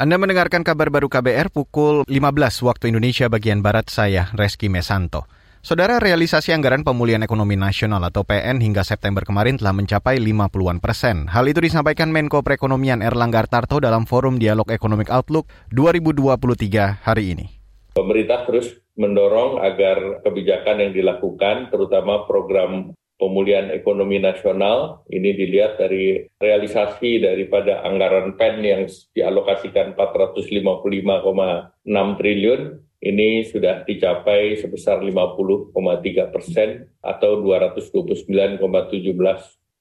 Anda mendengarkan kabar baru KBR pukul 15 waktu Indonesia bagian Barat saya, Reski Mesanto. Saudara realisasi anggaran pemulihan ekonomi nasional atau PN hingga September kemarin telah mencapai 50-an persen. Hal itu disampaikan Menko Perekonomian Erlangga Tarto dalam Forum Dialog Economic Outlook 2023 hari ini. Pemerintah terus mendorong agar kebijakan yang dilakukan, terutama program pemulihan ekonomi nasional ini dilihat dari realisasi daripada anggaran PEN yang dialokasikan 455,6 triliun ini sudah dicapai sebesar 50,3 persen atau 229,17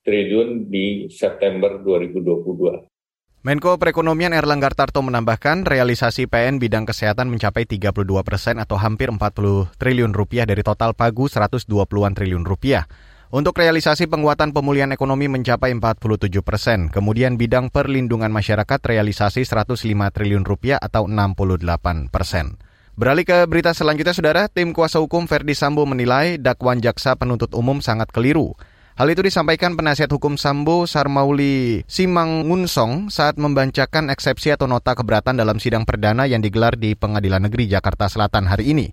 triliun di September 2022. Menko Perekonomian Erlangga Tarto menambahkan realisasi PN bidang kesehatan mencapai 32 persen atau hampir 40 triliun rupiah dari total pagu 120-an triliun rupiah. Untuk realisasi penguatan pemulihan ekonomi mencapai 47 persen. Kemudian bidang perlindungan masyarakat realisasi 105 triliun rupiah atau 68 persen. Beralih ke berita selanjutnya, Saudara. Tim kuasa hukum Verdi Sambo menilai dakwaan jaksa penuntut umum sangat keliru. Hal itu disampaikan penasihat hukum Sambo Sarmauli Simangunsong saat membacakan eksepsi atau nota keberatan dalam sidang perdana yang digelar di Pengadilan Negeri Jakarta Selatan hari ini.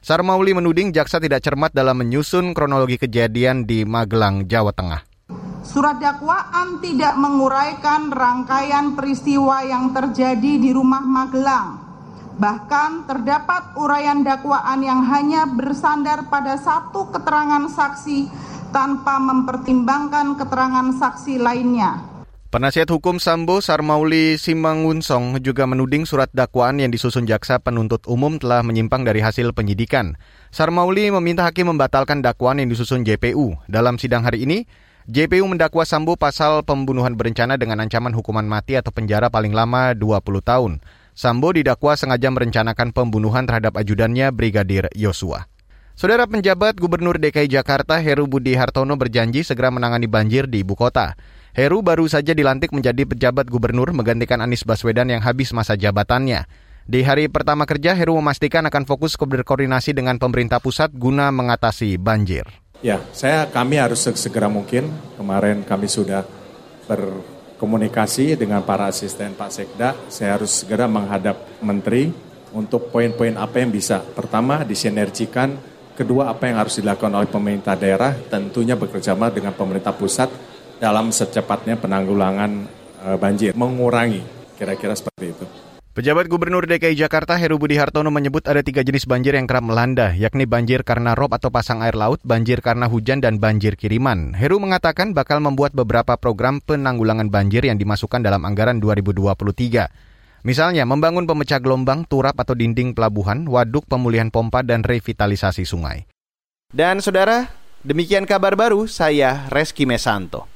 Sarmauli menuding jaksa tidak cermat dalam menyusun kronologi kejadian di Magelang, Jawa Tengah. Surat dakwaan tidak menguraikan rangkaian peristiwa yang terjadi di rumah Magelang. Bahkan terdapat uraian dakwaan yang hanya bersandar pada satu keterangan saksi tanpa mempertimbangkan keterangan saksi lainnya. Penasihat hukum Sambo Sarmauli Simangunsong juga menuding surat dakwaan yang disusun jaksa penuntut umum telah menyimpang dari hasil penyidikan. Sarmauli meminta hakim membatalkan dakwaan yang disusun JPU. Dalam sidang hari ini, JPU mendakwa Sambo pasal pembunuhan berencana dengan ancaman hukuman mati atau penjara paling lama 20 tahun. Sambo didakwa sengaja merencanakan pembunuhan terhadap ajudannya Brigadir Yosua. Saudara penjabat Gubernur DKI Jakarta Heru Budi Hartono berjanji segera menangani banjir di ibu kota. Heru baru saja dilantik menjadi pejabat gubernur menggantikan Anies Baswedan yang habis masa jabatannya. Di hari pertama kerja, Heru memastikan akan fokus berkoordinasi dengan pemerintah pusat guna mengatasi banjir. Ya, saya kami harus segera mungkin. Kemarin kami sudah berkomunikasi dengan para asisten Pak Sekda. Saya harus segera menghadap Menteri untuk poin-poin apa yang bisa. Pertama, disinergikan. Kedua, apa yang harus dilakukan oleh pemerintah daerah, tentunya bekerjasama dengan pemerintah pusat dalam secepatnya penanggulangan uh, banjir, mengurangi kira-kira seperti itu. Pejabat Gubernur DKI Jakarta Heru Budi Hartono menyebut ada tiga jenis banjir yang kerap melanda, yakni banjir karena rob atau pasang air laut, banjir karena hujan, dan banjir kiriman. Heru mengatakan bakal membuat beberapa program penanggulangan banjir yang dimasukkan dalam anggaran 2023. Misalnya, membangun pemecah gelombang, turap atau dinding pelabuhan, waduk pemulihan pompa, dan revitalisasi sungai. Dan saudara, demikian kabar baru saya Reski Mesanto.